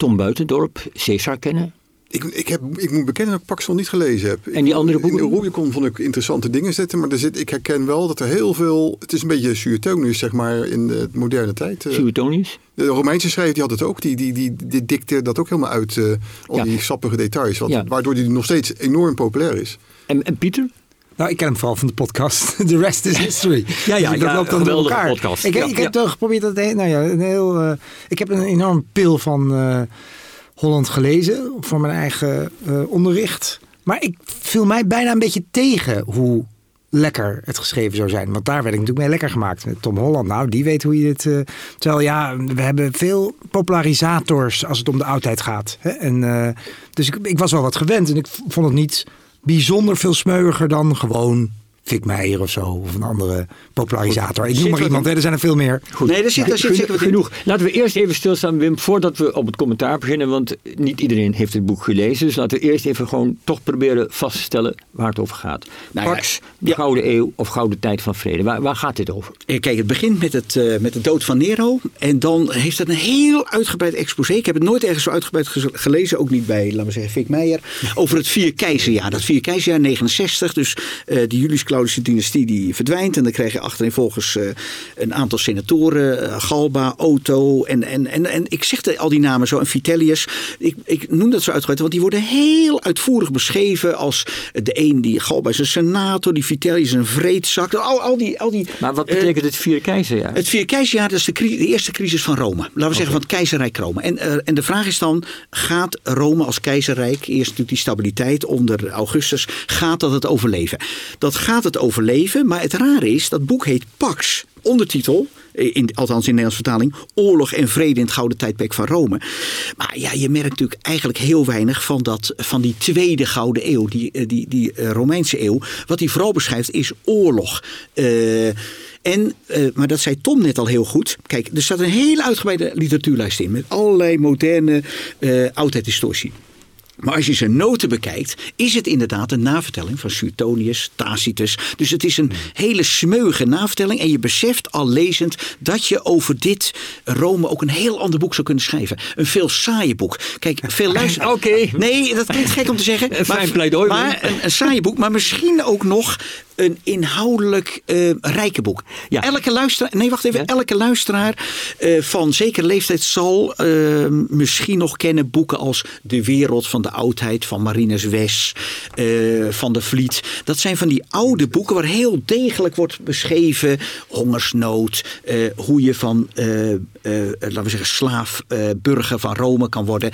Tom Buitendorp, Caesar kennen. Ik, ik, heb, ik moet bekennen dat ik Pax nog niet gelezen heb. En die andere boeken? In de Rubicon vond ik interessante dingen zitten. Maar er zit, ik herken wel dat er heel veel... Het is een beetje Suetonius, zeg maar, in de moderne tijd. Eh, Suetonius. De Romeinse schrijver die had het ook. Die, die, die, die dikte dat ook helemaal uit. eh, al Ja. die sappige details. Wat, Ja. Waardoor die nog steeds enorm populair is. En, en Pieter? Nou, ik ken hem vooral van de podcast. The rest is history. Ja, ja, Dus dat ja, loopt dan door elkaar. podcast. Ik, Ja, ik ja. heb toch geprobeerd dat. Nou ja, een heel. eh, ik heb een enorm pil van eh, Holland gelezen voor mijn eigen eh, onderricht. Maar ik viel mij bijna een beetje tegen hoe lekker het geschreven zou zijn. Want daar werd ik natuurlijk mee lekker gemaakt. Met Tom Holland, nou, die weet hoe je dit... terwijl ja, we hebben veel popularisators als het om de oudheid gaat. Hè? En, dus ik, ik was wel wat gewend. En ik vond het niet bijzonder veel smeuiger dan gewoon Fik Meijer of zo. Of een andere popularisator. Ik noem maar iemand, hè, er zijn er veel meer. Goed. Nee, daar zit- daar zit zeker genoeg. Laten we eerst even stilstaan, Wim, voordat we op het commentaar beginnen. Want niet iedereen heeft het boek gelezen. Dus laten we eerst even gewoon toch proberen vast te stellen waar het over gaat. Nou ja, de ja. Gouden Eeuw of Gouden Tijd van Vrede. Waar, waar gaat dit over? Eh, Kijk, het begint met, het, eh, met de dood van Nero. En dan heeft het een heel uitgebreid exposé. Ik heb het nooit ergens zo uitgebreid gelezen. Ook niet bij, laten we zeggen, Fik Meijer. Over het vier keizerjaar. Dat vier keizerjaar 69. Dus eh de Julius-Claudische dynastie die verdwijnt. En dan krijg je achterin volgens eh, een aantal senatoren. eh, Galba, Otto. En, en, en, en ik zeg de- al die namen zo. En Vitellius. Ik, ik noem dat zo uitgebreid. Want die worden heel uitvoerig beschreven. Als de een die Galba is een senator. Die Vitellius een vreedzak. Al, al die... Al die Maar wat eh, betekent het vier keizerjaar? het vier keizerjaar, dat is de, eerste crisis van Rome. Laten we zeggen van het keizerrijk Rome. En, en de vraag is dan, gaat Rome als keizerrijk, eerst natuurlijk die stabiliteit onder Augustus, gaat dat het overleven? Dat gaat het overleven, maar het rare is, dat boek heet Pax. Ondertitel, in, althans in de Nederlandse vertaling, oorlog en vrede in het gouden tijdperk van Rome. Maar ja, je merkt natuurlijk eigenlijk heel weinig van, dat, van die tweede gouden eeuw, die, die, die Romeinse eeuw. Wat hij vooral beschrijft is oorlog. En, maar dat zei Tom net al heel goed. Kijk, er staat een hele uitgebreide literatuurlijst in. Met allerlei moderne uh, oudheidhistorici. Maar als je zijn noten bekijkt, is het inderdaad een navertelling van Suetonius, Tacitus. Dus het is een hele smeuige navertelling. En je beseft al lezend dat je over dit Rome ook een heel ander boek zou kunnen schrijven. Een veel saaie boek. Kijk, veel luisteren. Oké. Nee, dat klinkt gek om te zeggen. Een fijn pleidooi. Maar een, een saaie boek, maar misschien ook nog een inhoudelijk uh, rijke boek. Ja. Elke luisteraar, nee wacht even, ja. elke luisteraar uh, van zekere leeftijd zal uh, misschien nog kennen boeken als De Wereld van de Oudheid van Marinus Wes, van de Vliet. Dat zijn van die oude boeken waar heel degelijk wordt beschreven hongersnood, hoe je van, laten we zeggen, slaaf, burger van Rome kan worden.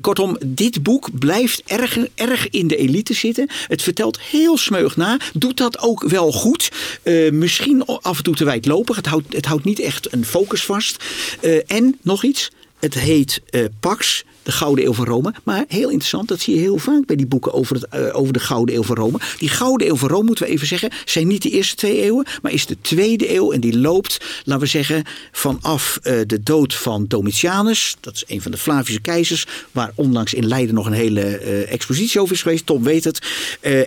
kortom, dit boek blijft erg, erg in de elite zitten. Het vertelt heel smeug na, doet dat ook wel goed. Uh, misschien af en toe te wijdlopig. Het houdt, het houdt niet echt een focus vast. Uh, en nog iets. Het heet uh, Pax de Gouden Eeuw van Rome. Maar heel interessant, dat zie je heel vaak bij die boeken over, het, uh, over de Gouden Eeuw van Rome. Die Gouden Eeuw van Rome, moeten we even zeggen, zijn niet de eerste twee eeuwen, maar is de tweede eeuw. En die loopt, laten we zeggen, vanaf uh, de dood van Domitianus. Dat is een van de Flavische keizers, waar onlangs in Leiden nog een hele uh, expositie over is geweest. Tom weet het.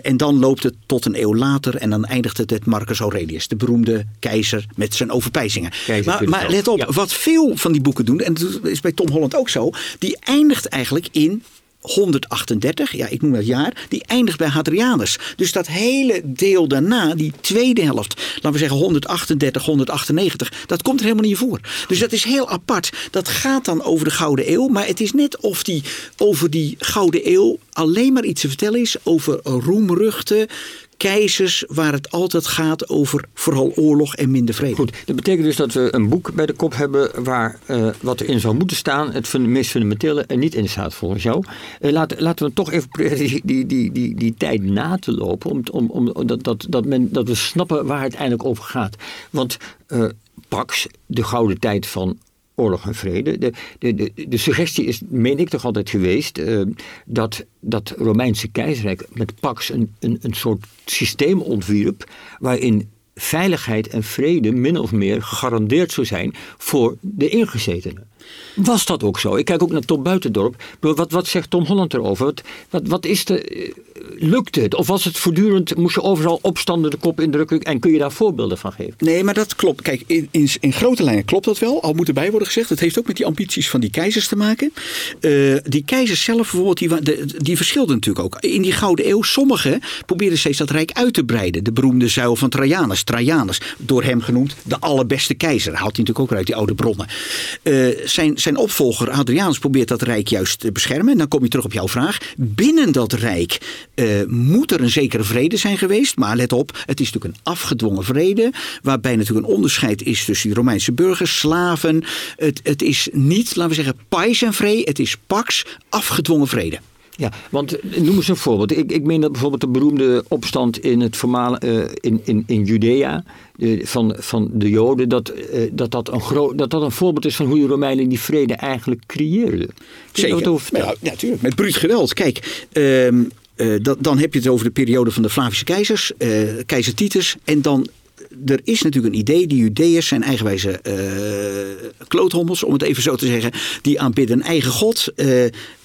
en dan loopt het tot een eeuw later en dan eindigt het met Marcus Aurelius, de beroemde keizer met zijn overpijzingen. Maar, maar, let op, ja. wat veel van die boeken doen, en dat is bij Tom Holland ook zo, die eindigt eigenlijk in 138, ja, ik noem dat jaar, die eindigt bij Hadrianus. Dus dat hele deel daarna, die tweede helft, laten we zeggen 138, 198, dat komt er helemaal niet voor. Dus dat is heel apart. Dat gaat dan over de Gouden Eeuw, maar het is net of die over die Gouden Eeuw alleen maar iets te vertellen is over roemruchten, keizers waar het altijd gaat over vooral oorlog en minder vrede. Goed, dat betekent dus dat we een boek bij de kop hebben waar uh, wat erin zou moeten staan, het meest fundamentele, er niet in staat volgens jou. Uh, laat, laten we toch even die, die, die, die, die tijd na te lopen, om, om, om, dat, dat, dat, men, dat we snappen waar het eigenlijk over gaat. Want uh, Pax, de gouden tijd van oorlog en vrede. De, de, de, de, suggestie is, meen ik toch altijd geweest, uh, dat dat Romeinse keizerrijk met Pax een, een, een soort systeem ontwierp waarin veiligheid en vrede min of meer gegarandeerd zou zijn voor de ingezetenen. Was dat ook zo? Ik kijk ook naar Tom Buitendorp. Wat, wat zegt Tom Holland erover? Wat, wat, is de, lukte het? Of was het voortdurend, moest je overal opstanden de kop indrukken en kun je daar voorbeelden van geven? Nee, maar dat klopt. Kijk, in, in, in grote lijnen klopt dat wel. Al moet erbij worden gezegd, het heeft ook met die ambities van die keizers te maken. Uh, die keizers zelf bijvoorbeeld, die, die verschilden natuurlijk ook. In die Gouden Eeuw, sommigen probeerden steeds dat rijk uit te breiden. De beroemde zuil van Trajanus, Trajanus, door hem genoemd de allerbeste keizer. Haalt hij natuurlijk ook uit die oude bronnen. Uh, zijn, zijn opvolger Adrianus probeert dat rijk juist te beschermen. En dan kom je terug op jouw vraag. Binnen dat rijk uh, moet er een zekere vrede zijn geweest. Maar let op, het is natuurlijk een afgedwongen vrede. Waarbij natuurlijk een onderscheid is tussen die Romeinse burgers, slaven. Het, het is niet, laten we zeggen, pais en vrede. Het is pax, afgedwongen vrede. Ja, want noem eens een voorbeeld. Ik, ik meen dat bijvoorbeeld de beroemde opstand in, het formale, uh, in, in, in Judea uh, van, van de Joden, dat, uh, dat, dat, een groot, dat dat een voorbeeld is van hoe de Romeinen die vrede eigenlijk creëerden. Zeker. Ja, natuurlijk, met bruut geweld. Kijk, dat, dan heb je het over de periode van de Flavische keizers, keizer Titus, en dan er is natuurlijk een idee, die Judeërs zijn eigenwijze uh, kloothommels, om het even zo te zeggen. Die aanbidden een eigen god. Uh,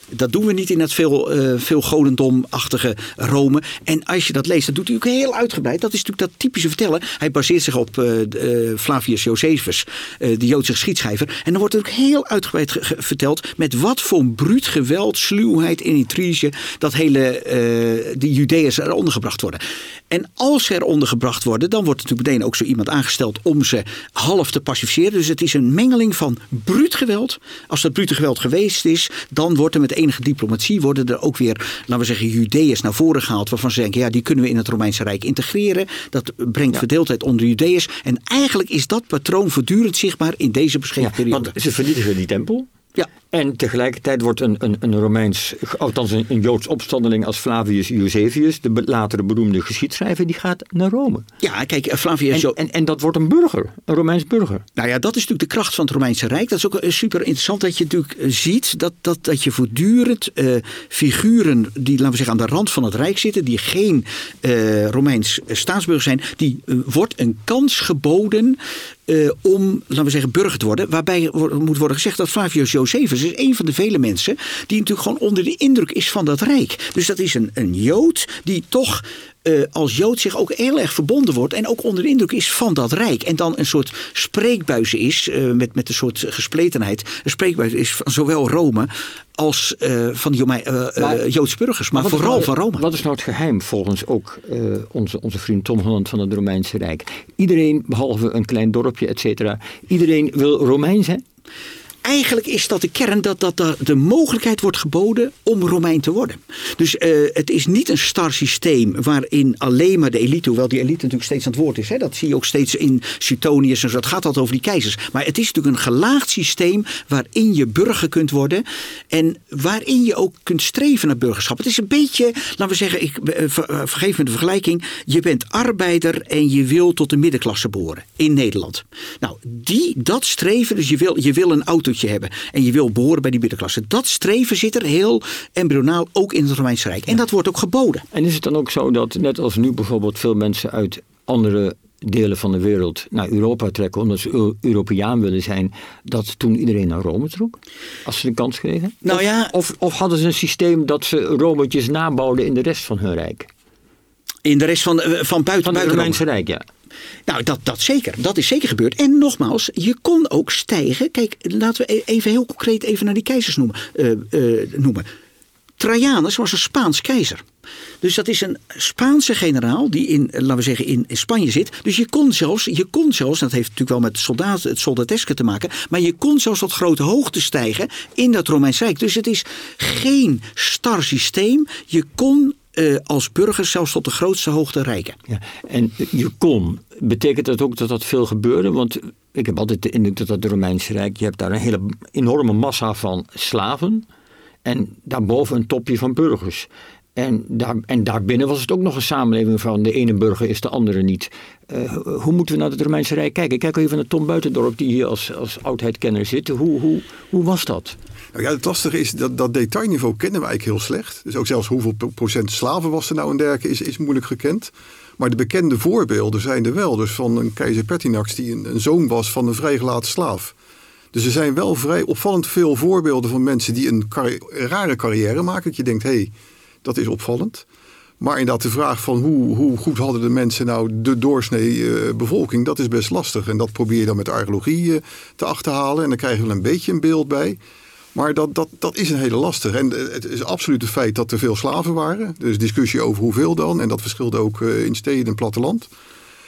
dat doen we niet in dat veel, uh, veel godendomachtige Rome. En als je dat leest, dat doet hij ook heel uitgebreid. Dat is natuurlijk dat typische vertellen. Hij baseert zich op uh, uh, Flavius Josephus, de Joodse geschiedschrijver. En dan wordt het ook heel uitgebreid verteld met wat voor bruut geweld, sluwheid en intrige dat hele, die Judeërs eronder gebracht worden. En als ze eronder gebracht worden, dan wordt natuurlijk meteen ook zo iemand aangesteld om ze half te pacificeren. Dus het is een mengeling van bruut geweld. Als dat brute geweld geweest is, dan wordt er met enige diplomatie worden er ook weer, laten we zeggen, Judeërs naar voren gehaald. Waarvan ze denken, ja, die kunnen we in het Romeinse Rijk integreren. Dat brengt ja. verdeeldheid onder Judeërs. En eigenlijk is dat patroon voortdurend zichtbaar in deze beschreven ja, periode. Want ze vernietigen die tempel. Ja. En tegelijkertijd wordt een, een, een Romeins, althans een, een Joods opstandeling als Flavius Josevius, de be- latere beroemde geschiedschrijver, die gaat naar Rome. Ja, kijk, eh, Flavius... En, en, en dat wordt een burger, een Romeins burger. Nou ja, dat is natuurlijk de kracht van het Romeinse Rijk. Dat is ook eh, super interessant dat je natuurlijk eh, ziet dat, dat, dat je voortdurend figuren die, laten we zeggen, aan de rand van het Rijk zitten, die geen Romeins staatsburger zijn, die wordt een kans geboden eh, om, laten we zeggen, burger te worden. Waarbij moet worden gezegd dat Flavius Josephus is een van de vele mensen die natuurlijk gewoon onder de indruk is van dat Rijk. Dus dat is een, een Jood die toch eh, als Jood zich ook heel erg verbonden wordt en ook onder de indruk is van dat Rijk. En dan een soort spreekbuis is, eh, met, met een soort gespletenheid, een spreekbuis is van zowel Rome als eh, van eh, Maar- Joodse burgers, maar, vooral nou- van Rome. Wat is nou het geheim volgens ook onze, onze vriend Tom Holland van het Romeinse Rijk? Iedereen, behalve een klein dorpje, et cetera, iedereen wil Romein zijn. Eigenlijk is dat de kern dat, dat er de mogelijkheid wordt geboden om Romein te worden. Dus eh, het is niet een star systeem waarin alleen maar de elite, hoewel die elite natuurlijk steeds aan het woord is. Hè, dat zie je ook steeds in Suetonius en zo. Het gaat altijd over die keizers. Maar het is natuurlijk een gelaagd systeem waarin je burger kunt worden. En waarin je ook kunt streven naar burgerschap. Het is een beetje, laten we zeggen, ik, eh, eh, vergeef me de vergelijking. Je bent arbeider en je wil tot de middenklasse behoren in Nederland. Nou, die, dat streven, dus je wil, je wil een autootje hebben en je wil behoren bij die middenklasse. Dat streven zit er heel embryonaal ook in het Romeinse Rijk. En dat wordt ook geboden. En is het dan ook zo dat, net als nu bijvoorbeeld veel mensen uit andere delen van de wereld naar Europa trekken omdat ze Eu- Europeaan willen zijn, dat toen iedereen naar Rome trok? Als ze de kans kregen? Nou Of- ja- Of, of hadden ze een systeem dat ze Rometjes nabouwden in de rest van hun rijk? In de rest van, eh, van buiten, Van het buiten Rome. Romeinse Rijk, ja. Nou, dat, dat zeker. Dat is zeker gebeurd. En nogmaals, je kon ook stijgen. Kijk, laten we e- even heel concreet even naar die keizers noemen. eh, noemen. Trajanus was een Spaans keizer. Dus dat is een Spaanse generaal die in, eh, laten we zeggen, in, Spanje zit. Dus je kon zelfs, je kon zelfs, dat heeft natuurlijk wel met soldaat, het soldateske te maken, maar je kon zelfs tot grote hoogte stijgen in dat Romeins Rijk. Dus het is geen star systeem. Je kon eh, als burger zelfs tot de grootste hoogte reiken. Ja, en je kon. Betekent dat ook dat dat veel gebeurde? Want ik heb altijd de indruk dat het Romeinse Rijk, je hebt daar een hele enorme massa van slaven. En daarboven een topje van burgers. En, daar, en daarbinnen was het ook nog een samenleving van de ene burger is de andere niet. Eh, hoe moeten we naar het Romeinse Rijk kijken? Kijk even naar Tom Buitendorp, die hier als, als oudheidkenner zit. Hoe, hoe, hoe was dat? Nou ja, het lastige is dat dat detailniveau kennen we eigenlijk heel slecht. Dus ook zelfs hoeveel pro- procent slaven was er nou en dergelijke is, is moeilijk gekend. Maar de bekende voorbeelden zijn er wel. Dus van een keizer Pertinax die een, zoon was van een vrijgelaten slaaf. Dus er zijn wel vrij opvallend veel voorbeelden van mensen die een rare carrière maken. Dat je denkt, hé, hey, dat is opvallend. Maar inderdaad de vraag van hoe, hoe goed hadden de mensen nou de doorsnee eh, bevolking, dat is best lastig. En dat probeer je dan met archeologie eh, te achterhalen. En dan krijg je wel een beetje een beeld bij. Maar dat, dat, dat is een hele lastige. En eh, het is absoluut het feit dat er veel slaven waren. Is discussie over hoeveel dan. En dat verschilde ook in steden en platteland.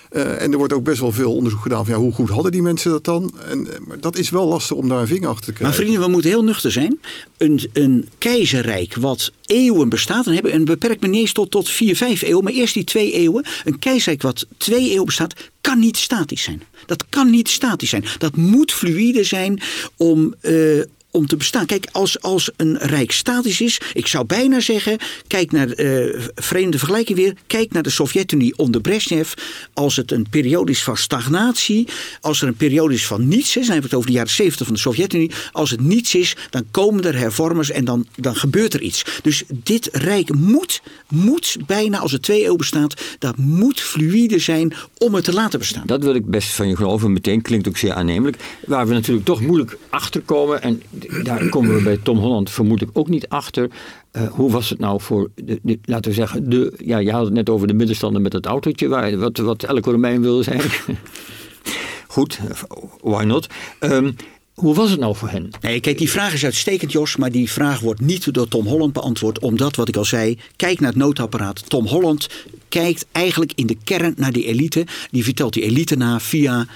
Eh, en er wordt ook best wel veel onderzoek gedaan van ja, hoe goed hadden die mensen dat dan? En, eh, maar dat is wel lastig om daar een vinger achter te Maar krijgen. vrienden, we moeten heel nuchter zijn. Een, een keizerrijk wat eeuwen bestaat, dan hebben, en beperk me niet eens tot, tot vier, vijf eeuwen, maar eerst die twee eeuwen. Een keizerrijk wat twee eeuwen bestaat, kan niet statisch zijn. Dat kan niet statisch zijn. Dat moet fluïde zijn om. eh, om te bestaan. Kijk, als, als een rijk statisch is, ik zou bijna zeggen, kijk naar eh vreemde vergelijking weer, kijk naar de Sovjet-Unie onder Brezhnev. Als het een periode is van stagnatie, als er een periode is van niets is, dan hebben we het over de jaren 70 van de Sovjet-Unie. Als het niets is, dan komen er hervormers en dan, dan gebeurt er iets. Dus dit rijk moet, moet bijna, als het twee eeuwen bestaat, dat moet fluïde zijn om het te laten bestaan. Dat wil ik best van je geloven. Meteen klinkt ook zeer aannemelijk. Waar we natuurlijk toch moeilijk achter komen. En daar komen we bij Tom Holland vermoedelijk ook niet achter. Eh, hoe was het nou voor, de, laten we zeggen, de, ja, je had het net over de middenstander met het autootje. Waar, wat, wat elke Romein wil zijn. Goed, why not? Ehm, hoe was het nou voor hen? Nee, kijk, die vraag is uitstekend, Jos, maar die vraag wordt niet door Tom Holland beantwoord. Omdat, wat ik al zei, kijk naar het noodapparaat. Tom Holland kijkt eigenlijk in de kern naar die elite. Die vertelt die elite na via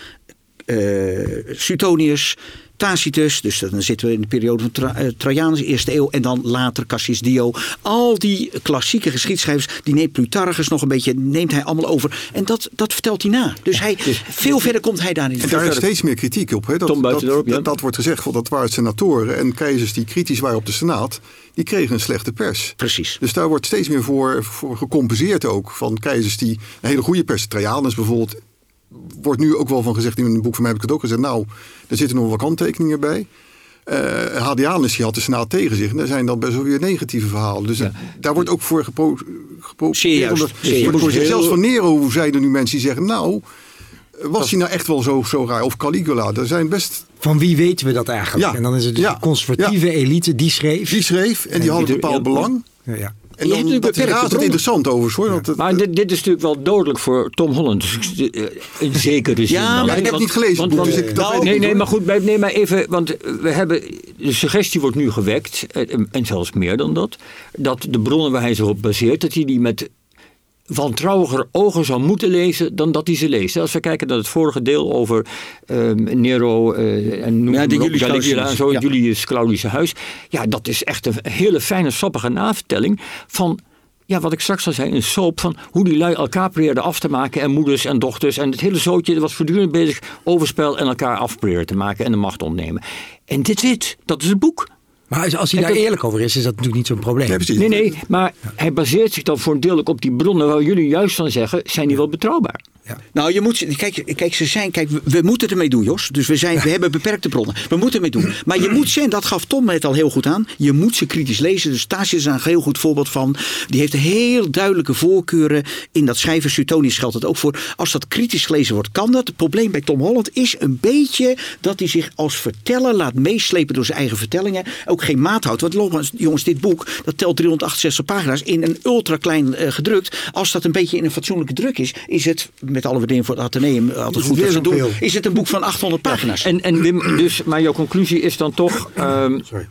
eh Suetonius, Tacitus, dus dan zitten we in de periode van Tra uh, Trajanus, eerste eeuw. En dan later Cassius Dio. Al die klassieke geschiedschrijvers, die neemt Plutarchus nog een beetje, neemt hij allemaal over. En dat, dat vertelt hij na. Dus hij, veel verder komt hij daar niet. En daar is steeds meer kritiek op. Hè? Dat, Tom dat, Buitendorp, ja. dat, dat wordt gezegd, van dat waren senatoren en keizers die kritisch waren op de Senaat. Die kregen een slechte pers. Precies. Dus daar wordt steeds meer voor, voor gecompenseerd ook. Van keizers die een hele goede pers. Trajanus bijvoorbeeld. Wordt nu ook wel van gezegd. In een boek van mij heb ik het ook gezegd. Nou, er zitten nog wat kanttekeningen bij. Eh Hadrianus die had de Senaat tegen zich. En daar zijn dan best wel weer negatieve verhalen. Dus daar wordt ook voor gepro gepro Zeer juist, omdat- zeer juist. wordt gezegd, Heel- Zelfs van Nero zeiden nu mensen die zeggen... Nou, was hij nou echt wel zo, zo raar? Of Caligula. Er zijn best... Van wie weten we dat eigenlijk? Ja. En dan is het dus Ja. de conservatieve elite die schreef. Die schreef en die had een die- bepaald belang. Ja, ja. En dan, nu dat is beperkte razend bronnen. interessant overigens hoor. Want het- Maar dit, dit is natuurlijk wel dodelijk voor Tom Holland. Dus eh, in zekere zin. Ja, dan. maar ik heb Want- niet gelezen het want- dus ik- ik nee, niet, nee, hoor. maar goed, bij- nee, maar even. Want we hebben. De suggestie wordt nu gewekt. eh, En zelfs meer dan dat. Dat de bronnen waar hij zich op baseert. Dat hij die met wantrouwiger ogen zou moeten lezen dan dat hij ze leest. Als we kijken naar het vorige deel over ehm, Nero eh, en noem Ja, de Julius Caligula en zo, ja. Julius Claudius huis. Ja, dat is echt een hele fijne, sappige navertelling van ja, wat ik straks al zei, een soap van hoe die lui elkaar probeerden af te maken. En moeders en dochters. En het hele zootje was voortdurend bezig overspel en elkaar af proberen te maken en de macht ontnemen. En dit dit, dat is het boek. Maar als- hij En daar dat- eerlijk over is, is dat natuurlijk niet zo'n probleem. Ja. Nee, nee, maar hij baseert zich dan voor een deel ook op die bronnen waar jullie juist van zeggen, zijn die wel betrouwbaar? Nou, je moet, kijk, kijk, ze zijn, kijk, we, we moeten ermee doen, Jos. Dus we, zijn, we hebben beperkte bronnen. We moeten ermee doen. Maar je moet ze, en dat gaf Tom net al heel goed aan, je moet ze kritisch lezen. Dus Tacitus is daar een heel goed voorbeeld van. Die heeft heel duidelijke voorkeuren. In dat schrijven Suetonius geldt het ook voor. Als dat kritisch gelezen wordt, kan dat. Het probleem bij Tom Holland is een beetje dat hij zich als verteller laat meeslepen door zijn eigen vertellingen. Ook geen maat houdt. Want jongens, dit boek, dat telt 368 pagina's in een ultra klein eh, gedrukt. Als dat een beetje in een fatsoenlijke druk is, is het, met alle waardering voor het Atheneum, eh, altijd goed doen, is het een boek van 800 pagina's. En, en Wim, dus, maar jouw conclusie is dan toch, ehm, Sorry.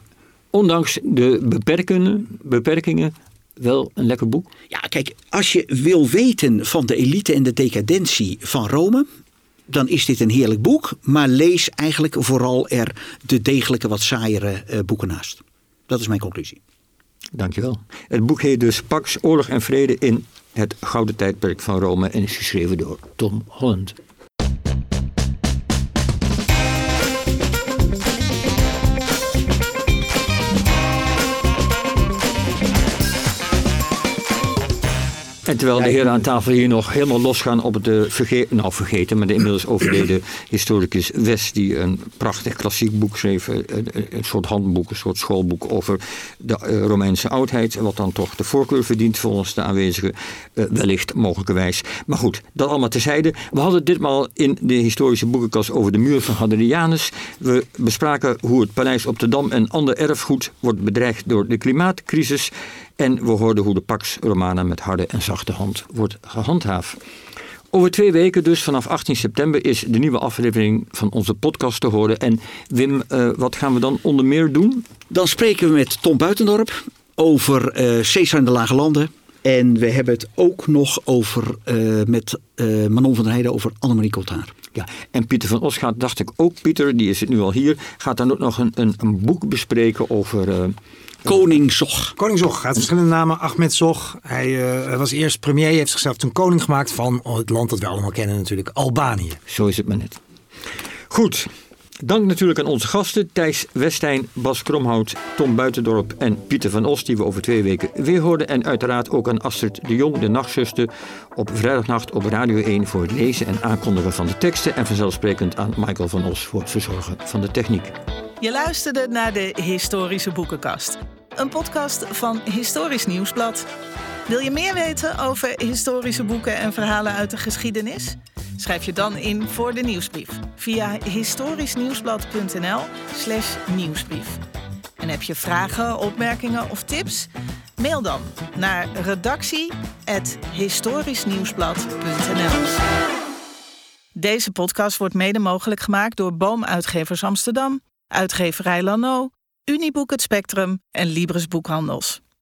ondanks de beperkingen, beperkingen, wel een lekker boek? Ja, kijk, als je wil weten van de elite en de decadentie van Rome, dan is dit een heerlijk boek. Maar lees eigenlijk vooral er de degelijke, wat saaiere eh, boeken naast. Dat is mijn conclusie. Dankjewel. Het boek heet dus Pax, Oorlog en Vrede in het Gouden Tijdperk van Rome en is geschreven door Tom Holland. En terwijl de heren aan tafel hier nog helemaal losgaan op het eh, verge nou, vergeten, maar de inmiddels overleden historicus West, die een prachtig klassiek boek schreef, een, een soort handboek, een soort schoolboek over de eh, Romeinse oudheid, wat dan toch de voorkeur verdient volgens de aanwezigen, eh, wellicht mogelijkerwijs. Maar goed, dat allemaal terzijde. We hadden ditmaal in de historische boekenkast over de muur van Hadrianus. We bespraken hoe het paleis op de Dam en ander erfgoed wordt bedreigd door de klimaatcrisis. En we hoorden hoe de Pax Romana met harde en zachte hand wordt gehandhaafd. Over twee weken, dus vanaf 18 september, is de nieuwe aflevering van onze podcast te horen. En Wim, eh, wat gaan we dan onder meer doen? Dan spreken we met Tom Buitendorp over eh Caesar en de Lage Landen. En we hebben het ook nog over, eh, met Manon van der Heijden over Annemarie Cotard. Ja, en Pieter van Os gaat, dacht ik ook, Pieter, die is het nu al hier, gaat dan ook nog een, een, een boek bespreken over. Koning Zog. Koning Zog gaat verschillende namen. Ahmed Zog. Hij eh, was eerst premier, heeft zichzelf toen koning gemaakt van het land dat we allemaal kennen natuurlijk, Albanië. Zo is het maar net. Goed. Dank natuurlijk aan onze gasten Thijs Westijn, Bas Kromhout, Tom Buitendorp en Pieter van Os, die we over twee weken weer hoorden. En uiteraard ook aan Astrid de Jong, de nachtzuster, op vrijdagnacht op Radio 1 voor het lezen en aankondigen van de teksten. En vanzelfsprekend aan Michael van Os voor het verzorgen van de techniek. Je luisterde naar de Historische Boekenkast. Een podcast van Historisch Nieuwsblad. Wil je meer weten over historische boeken en verhalen uit de geschiedenis? Schrijf je dan in voor de nieuwsbrief via historischnieuwsblad.nl slash nieuwsbrief. En heb je vragen, opmerkingen of tips? Mail dan naar redactie.historischnieuwsblad.nl Deze podcast wordt mede mogelijk gemaakt door Boomuitgevers Amsterdam, Uitgeverij Lano, Uniboek Het Spectrum en Libris Boekhandels.